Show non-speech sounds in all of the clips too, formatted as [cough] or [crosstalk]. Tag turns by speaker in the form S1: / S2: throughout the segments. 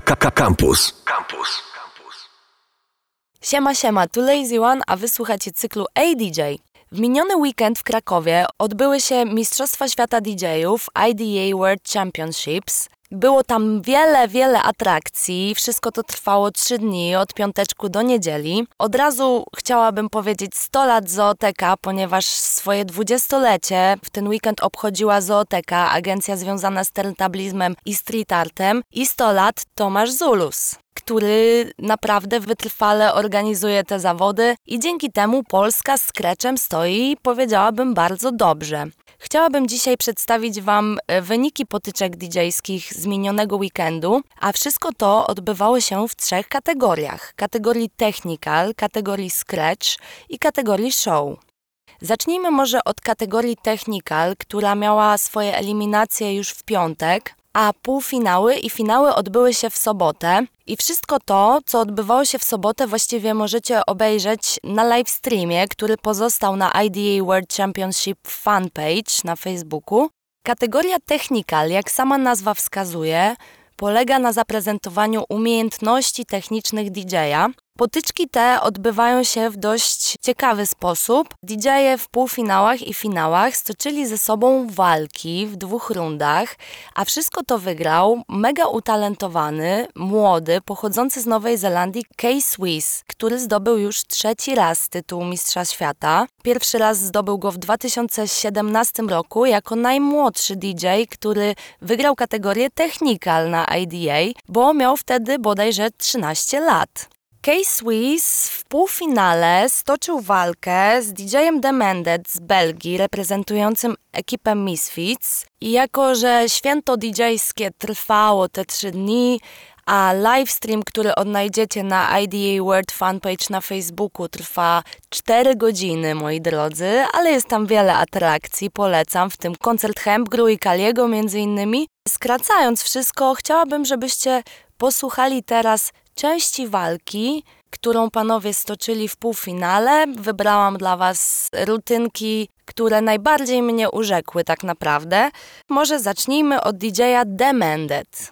S1: Campus. Campus.
S2: Siema, siema, tu Lazy One, a wysłuchacie cyklu ADJ. W miniony weekend w Krakowie odbyły się Mistrzostwa Świata DJ-ów IDA World Championships. Było tam wiele, wiele atrakcji. Wszystko to trwało trzy dni, od piąteczku do niedzieli. Od razu chciałabym powiedzieć 100 lat Zooteka, ponieważ swoje dwudziestolecie w ten weekend obchodziła Zooteka, agencja związana z turntablizmem i street artem. I 100 lat Tomasz Zulus który naprawdę wytrwale organizuje te zawody i dzięki temu Polska z Scratchem stoi, powiedziałabym, bardzo dobrze. Chciałabym dzisiaj przedstawić Wam e, wyniki potyczek DJ-skich z minionego weekendu, a wszystko to odbywało się w trzech kategoriach: kategorii technical, kategorii scratch i kategorii show. Zacznijmy może od kategorii technical, która miała swoje eliminacje już w piątek, a półfinały i finały odbyły się w sobotę. I wszystko to, co odbywało się w sobotę, właściwie możecie obejrzeć na live streamie, który pozostał na IDA World Championship fanpage na Facebooku. Kategoria technical, jak sama nazwa wskazuje, polega na zaprezentowaniu umiejętności technicznych DJ-a, Potyczki te odbywają się w dość ciekawy sposób. DJ-e w półfinałach i finałach stoczyli ze sobą walki w dwóch rundach, a wszystko to wygrał mega utalentowany, młody, pochodzący z Nowej Zelandii K-Swiss, który zdobył już trzeci raz tytuł Mistrza Świata. Pierwszy raz zdobył go w 2017 roku jako najmłodszy DJ, który wygrał kategorię technical na IDA, bo miał wtedy bodajże 13 lat. K-Swiss w półfinale stoczył walkę z DJ-em z Belgii, reprezentującym ekipę Misfits. I jako, że święto DJ-skie trwało te trzy dni, a livestream, który odnajdziecie na IDA World Fanpage na Facebooku trwa 4 godziny, moi drodzy, ale jest tam wiele atrakcji, polecam, w tym koncert Hempgru i Kaliego między innymi. Skracając wszystko, chciałabym, żebyście posłuchali teraz części walki, którą panowie stoczyli w półfinale. Wybrałam dla Was rutynki, które najbardziej mnie urzekły tak naprawdę. Może zacznijmy od DJ-a Demanded.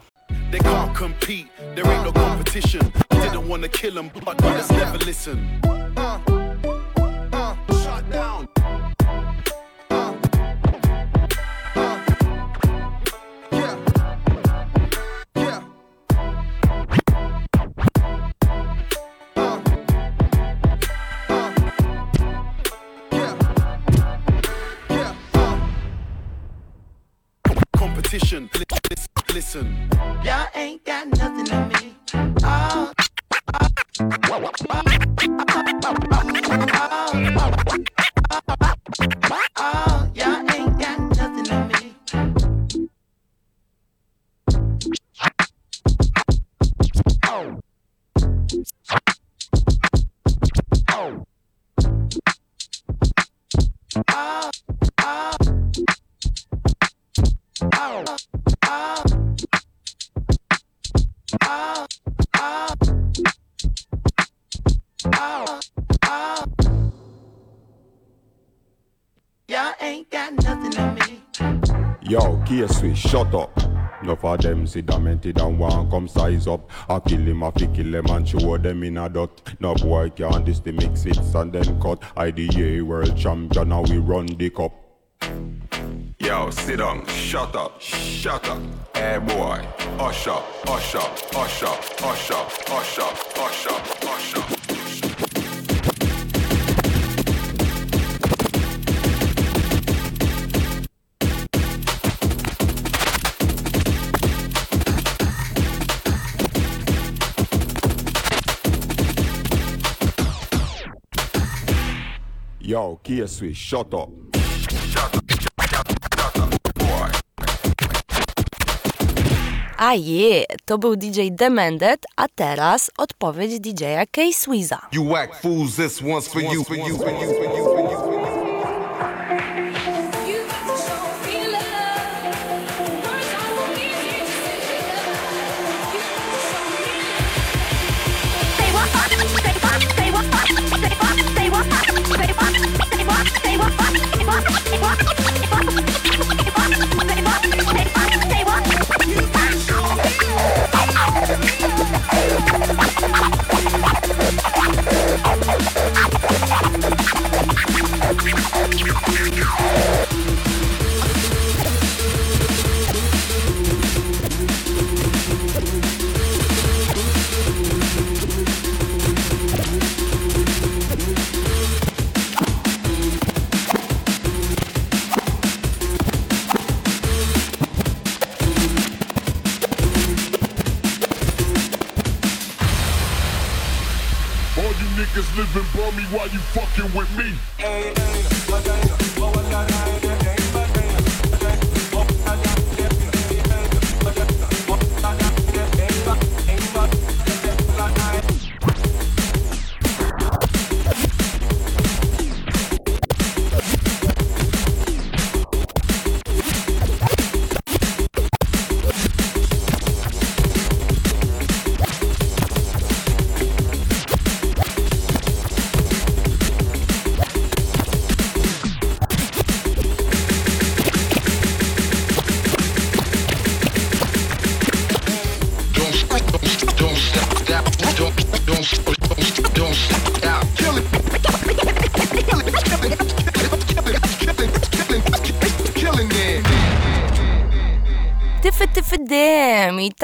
S2: They can't compete, there ain't no competition. Didn't wanna kill them, but never listen. Yo, K-Swiss, shut up. No for them see demented and want come size up. I kill him, I fi kill them and show them in a dot. No boy can't this the mix it and then cut. IDA world champion, now we run the cup. Yo, sit down, shut up, shut up. Hey boy, hush up, hush up, hush up. Yo, K-Swiss, shut up. A je, to był DJ Demended, a teraz odpowiedź DJ-a K-Swiza. You whack fools, this one's for you, for you, for you, for you.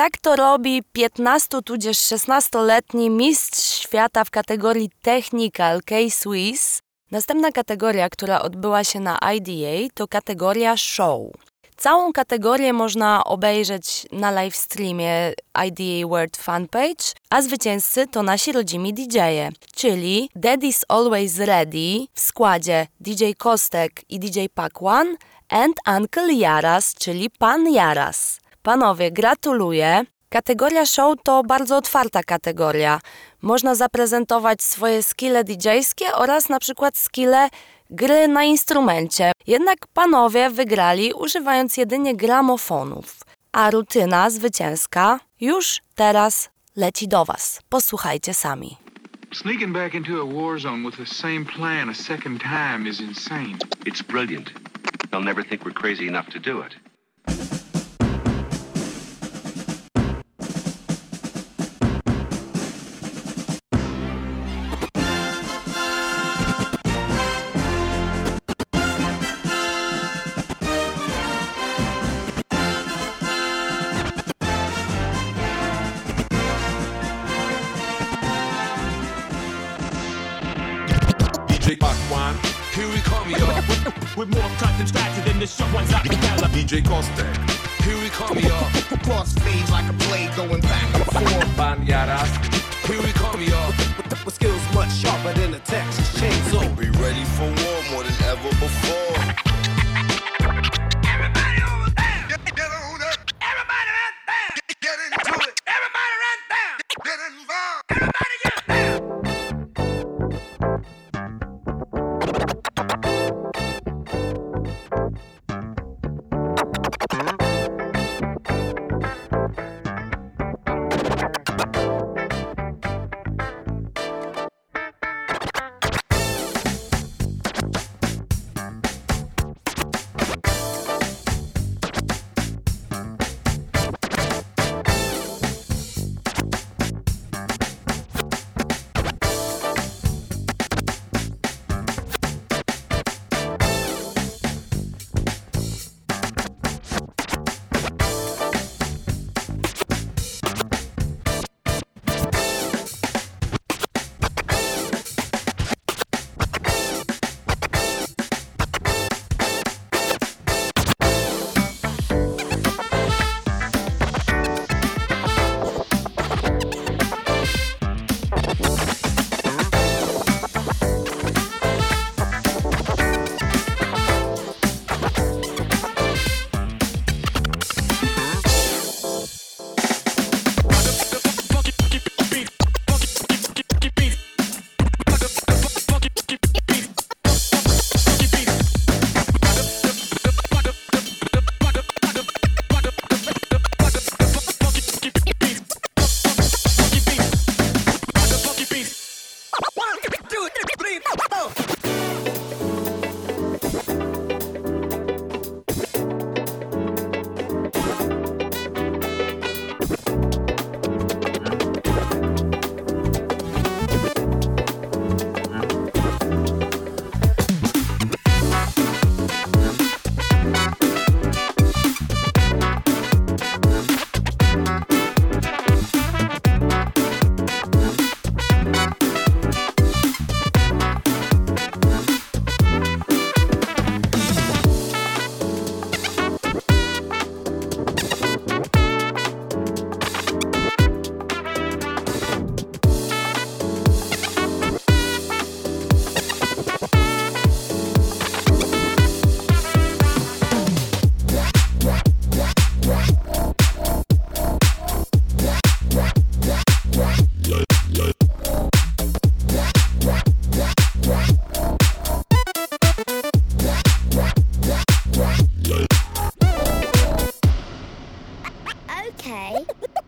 S2: Tak to robi 15 tudzież 16-letni mistrz świata w kategorii Technical K Swiss. Następna kategoria, która odbyła się na IDA, to kategoria Show. Całą kategorię można obejrzeć na live streamie IDA World Fanpage, a zwycięzcy to nasi rodzimi DJ-e, czyli Daddy's Always Ready w składzie DJ Kostek i DJ One and Uncle Jaras, czyli Pan Jaras. Panowie, gratuluję. Kategoria show to bardzo otwarta kategoria. Można zaprezentować swoje skille DJ-skie oraz na przykład skille gry na instrumencie. Jednak panowie wygrali używając jedynie gramofonów. A rutyna zwycięska już teraz leci do Was. Posłuchajcie sami. Sneaking back into a war zone with the same plan a second time is insane. It's brilliant. They'll never think we're crazy enough to do it. With more cut than scratches than the show ones out Cala. DJ Kostek, here we come, y'all. Cross fades like a blade going back and forth. Banyaras, here we come, y'all. With skills much sharper than a Texas chainsaw. Be ready for war more than ever before.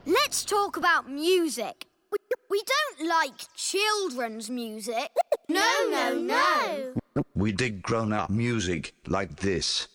S3: Let's talk about music. We don't like children's music. No, no, no.
S4: We dig grown-up music like this.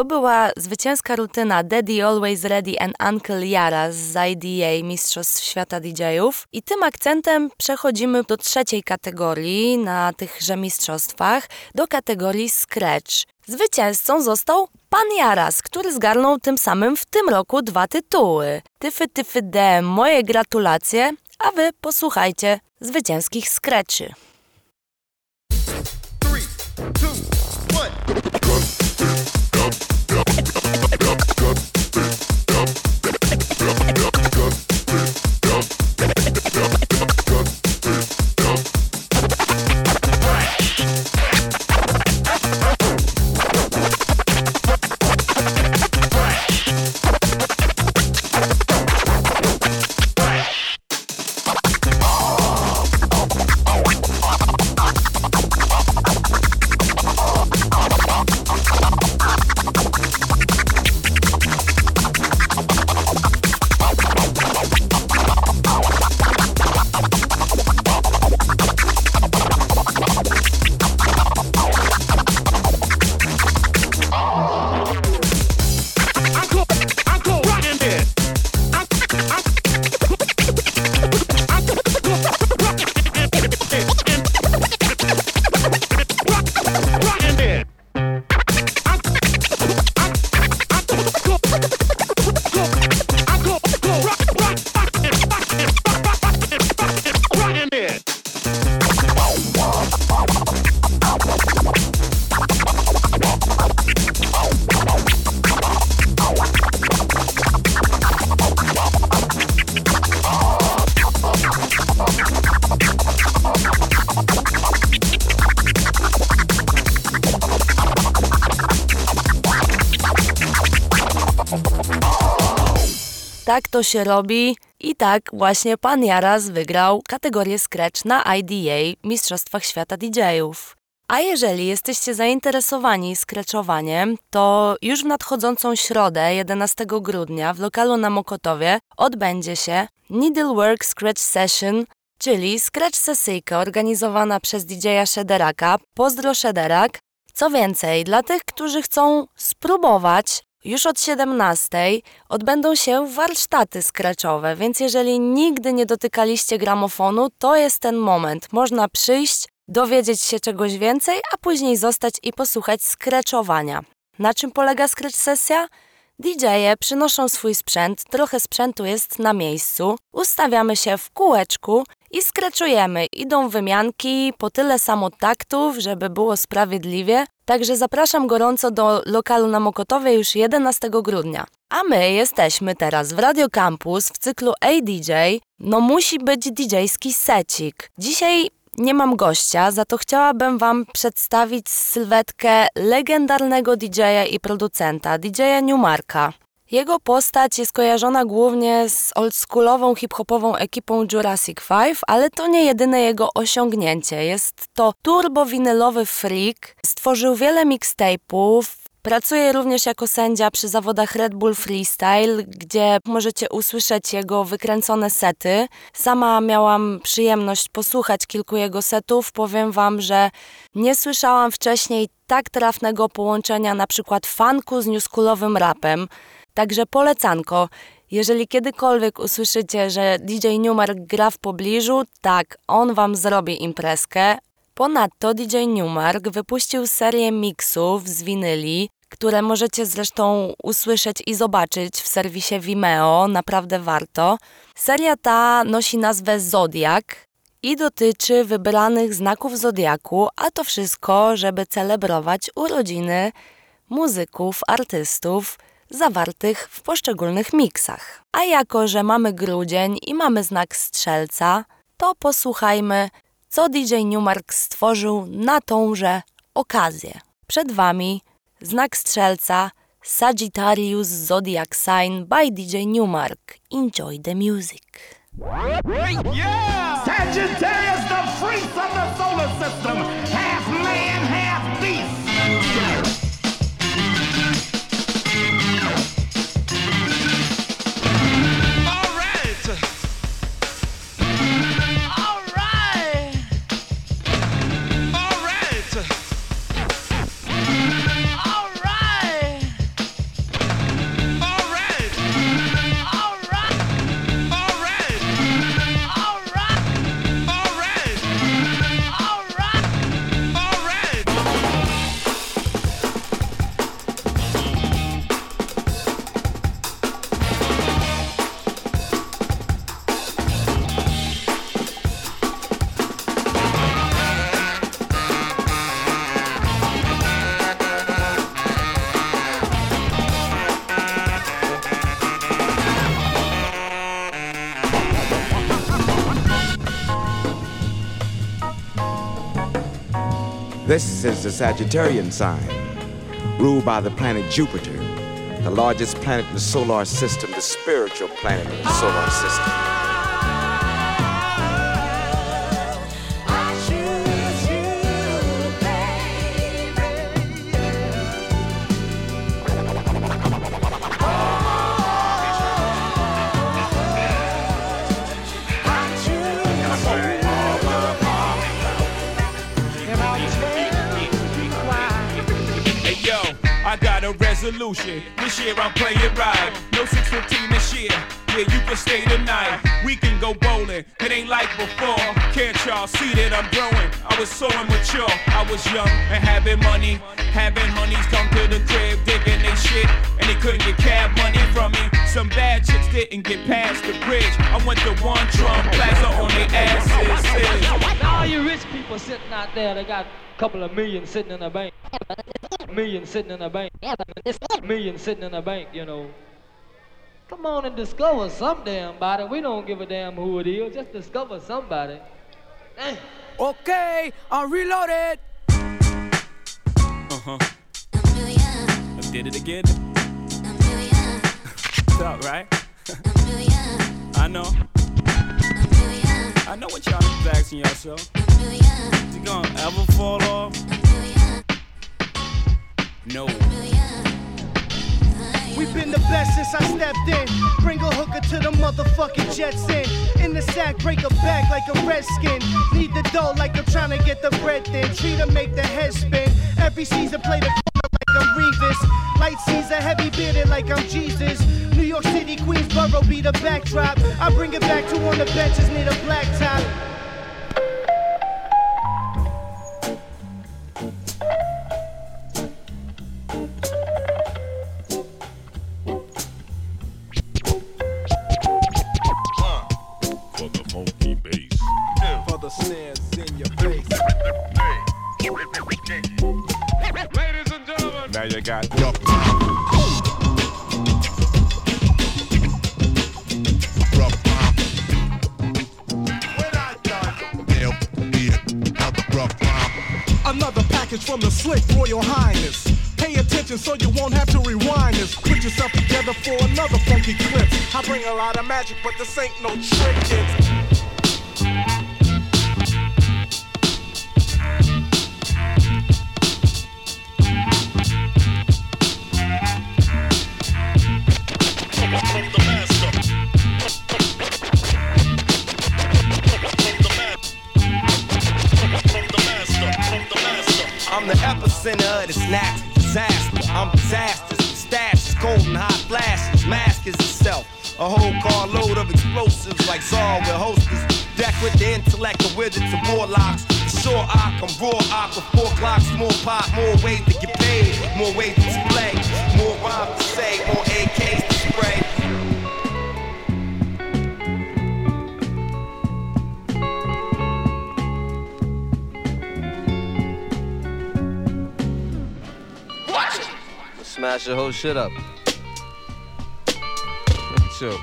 S2: To była zwycięska rutyna Daddy Always Ready and Uncle Yara z IDA Mistrzostw Świata DJ-ów. I tym akcentem przechodzimy do trzeciej kategorii na tychże mistrzostwach, do kategorii Scratch. Zwycięzcą został Pan Jaras, który zgarnął tym samym w tym roku dwa tytuły. Tyfy Tyfy D, moje gratulacje, a wy posłuchajcie zwycięskich Scratchy.
S1: Three, two, Go.
S2: Tak to się robi i tak właśnie pan Jaras wygrał kategorię Scratch na IDA Mistrzostwach Świata DJ-ów. A jeżeli jesteście zainteresowani scratchowaniem, to już w nadchodzącą środę 11 grudnia w lokalu na Mokotowie odbędzie się Needlework Scratch Session, czyli scratch sesyjka organizowana przez DJ-a Shederaka. Pozdro Shederak! Co więcej, dla tych, którzy chcą spróbować, już od 17 odbędą się warsztaty scratchowe, więc jeżeli nigdy nie dotykaliście gramofonu, to jest ten moment. Można przyjść, dowiedzieć się czegoś więcej, a później zostać i posłuchać skreczowania. Na czym polega scratch sesja? DJ-e przynoszą swój sprzęt, trochę sprzętu jest na miejscu, ustawiamy się w kółeczku i skreczujemy. Idą wymianki po tyle samo taktów, żeby było sprawiedliwie, także zapraszam gorąco do lokalu na Mokotowie już 11 grudnia. A my jesteśmy teraz w Radio Campus w cyklu ADJ. No musi być DJ-ski secik. Dzisiaj nie mam gościa, za to chciałabym Wam przedstawić sylwetkę legendarnego DJ-a i producenta, DJ-a Newmarka. Jego postać jest kojarzona głównie z oldschoolową hip-hopową ekipą Jurassic 5, ale to nie jedyne jego osiągnięcie. Jest to turbowinylowy freak, stworzył wiele mixtape'ów, Pracuje również jako sędzia przy zawodach Red Bull Freestyle, gdzie możecie usłyszeć jego wykręcone sety. Sama miałam przyjemność posłuchać kilku jego setów. Powiem Wam, że nie słyszałam wcześniej tak trafnego połączenia na przykład funku z newschoolowym rapem. Także polecanko. Jeżeli kiedykolwiek usłyszycie, że DJ Newmark gra w pobliżu, tak, on Wam zrobi imprezkę. Ponadto DJ Newmark wypuścił serię mixów z winyli, które możecie zresztą usłyszeć i zobaczyć w serwisie Vimeo, naprawdę warto. Seria ta nosi nazwę Zodiak i dotyczy wybranych znaków zodiaku, a to wszystko, żeby celebrować urodziny muzyków, artystów zawartych w poszczególnych miksach. A jako, że mamy grudzień i mamy znak strzelca, to posłuchajmy co DJ Newmark stworzył na tąże okazję. Przed Wami znak strzelca Sagittarius Zodiac Sign by DJ Newmark. Enjoy the music.
S5: Yeah! Sagittarius, the freaks of the solar system,
S6: This is the Sagittarian sign, ruled by the planet Jupiter, the largest planet in the solar system, the spiritual planet in the solar system.
S7: Resolution. This year I'm playing right. No 615 this year. Yeah, you can stay tonight. We can go bowling. It ain't like before. Can't y'all see that I'm growing? I was so immature. I was young and having money. Having honeys come to the crib, digging they shit. And they couldn't get cab money from me. Some bad chicks didn't get past the bridge. I went to one Trump Plaza on their asses.
S8: All you rich people sitting out there, they got a couple of million sitting in a bank. Million sitting in a bank. Million sitting in a bank, you know. Come on and discover some damn body. We don't give a damn who it is. Just discover somebody. Damn.
S9: Okay, I'm reloaded.
S7: Uh-huh. I did it again. What's [laughs] up, right? I know. I know what y'all niggas asking yourself. Is it gonna ever fall off? No.
S10: We've been the best since I stepped in. Bring a hooker to the motherfucking Jets in. In the sack, break a back like a redskin. Need the dough like I'm trying to get the bread thin. Treat to make the head spin. Every season, play the like I'm Revis. Light season, heavy bearded like I'm Jesus. New York City, Queensboro be the backdrop. I bring it back to on the benches near the blacktop.
S7: They got.
S11: Another package from the slick Royal Highness. Pay attention so you won't have to rewind this. Put yourself together for another funky clip. I bring a lot of magic, but this ain't no
S12: the epicenter of the snacks, disaster. I'm disasters, stashes, cold and hot flashes. Mask is itself. A whole carload of explosives like Saw with hostess. Deck with the intellect of wizards and warlocks. Sure, I can raw ock with four clocks, more pop, more ways to get paid, more ways to display, more rhymes to say, more AKs
S13: smash the whole shit up. Chill.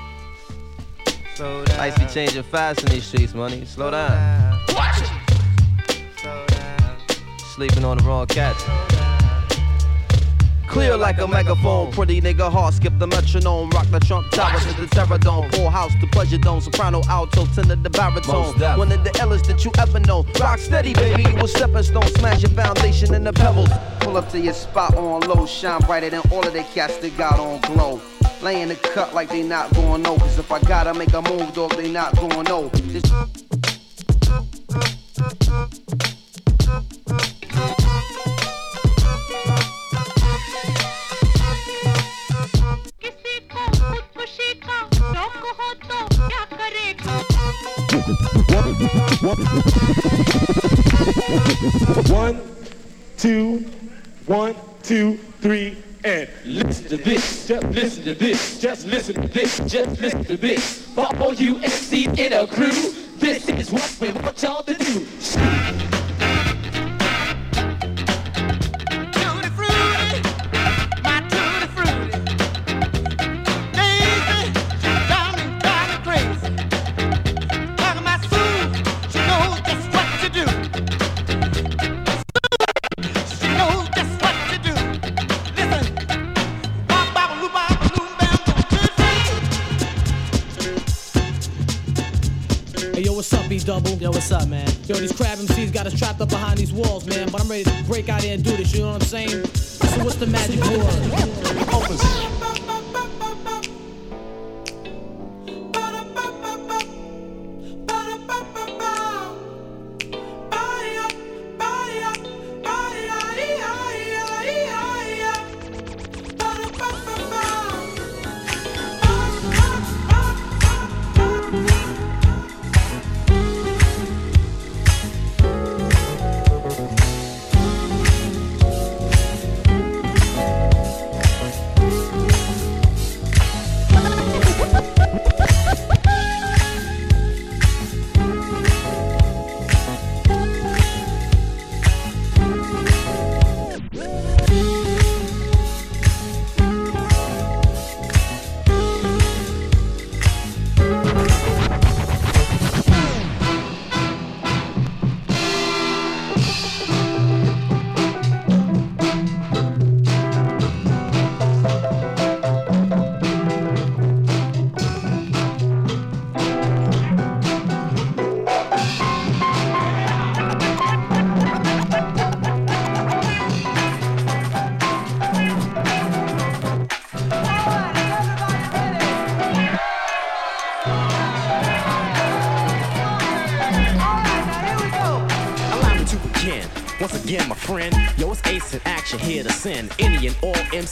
S14: Slow
S13: down. Icy changing fast in these streets, money. Slow down.
S14: Slow down. Slow down.
S13: Sleeping on the wrong cat. Clear like a megaphone, pretty nigga heart skip the metronome, rock the trump tower to the terror dome, full house the pleasure dome, soprano, alto, tenor, the baritone. One of the illest that you ever know. Rock steady, baby, you a stepping stone, smash your foundation in the pebbles.
S15: Pull up to your spot on low, shine brighter than all of the cats that got on glow. Lay in the cut like they not going no, cause if I gotta make a move, dog, they not going no. Just
S16: One, two, one, two, three, and listen to this. Just listen to this. Just listen to this. Just listen to this. For all you MCs in a crew, this is what we want y'all to do.
S17: Yo, what's up, man? Yo, these crab MCs got us trapped up behind these walls, man. But I'm ready to break out here and do this, you know what I'm saying? So, what's the magic word? Opus.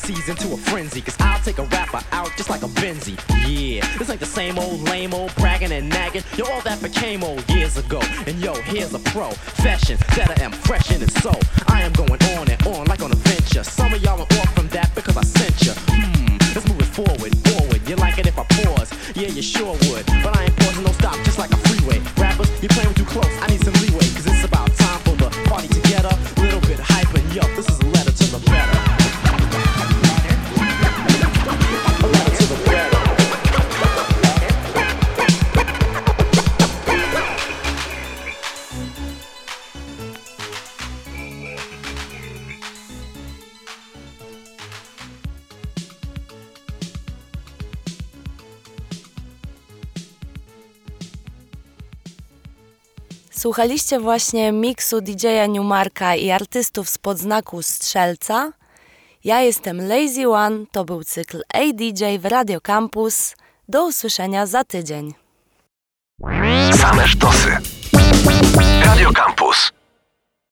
S18: MCs into a frenzy. Cause I'll take a rapper out just like a Benzie. Yeah, this ain't the same old lame old bragging and nagging. Yo, all that became old years ago. And yo, here's a profession that I am fresh in and so I am going on and on like on a venture. Some of y'all are off from that because I sent you. Hmm, let's move it forward, forward. You like it if I pause? Yeah, you sure would. But I ain't pausing, no stop, just like a freeway. Rappers, you playing too close. I need some leeway,
S2: Słuchaliście właśnie miksu DJ-a Newmarka i artystów z podznaku Strzelca. Ja jestem Lazy One, to był cykl ADJ w Radio Campus. Do usłyszenia za tydzień.
S19: Same sztosy. Radio Campus.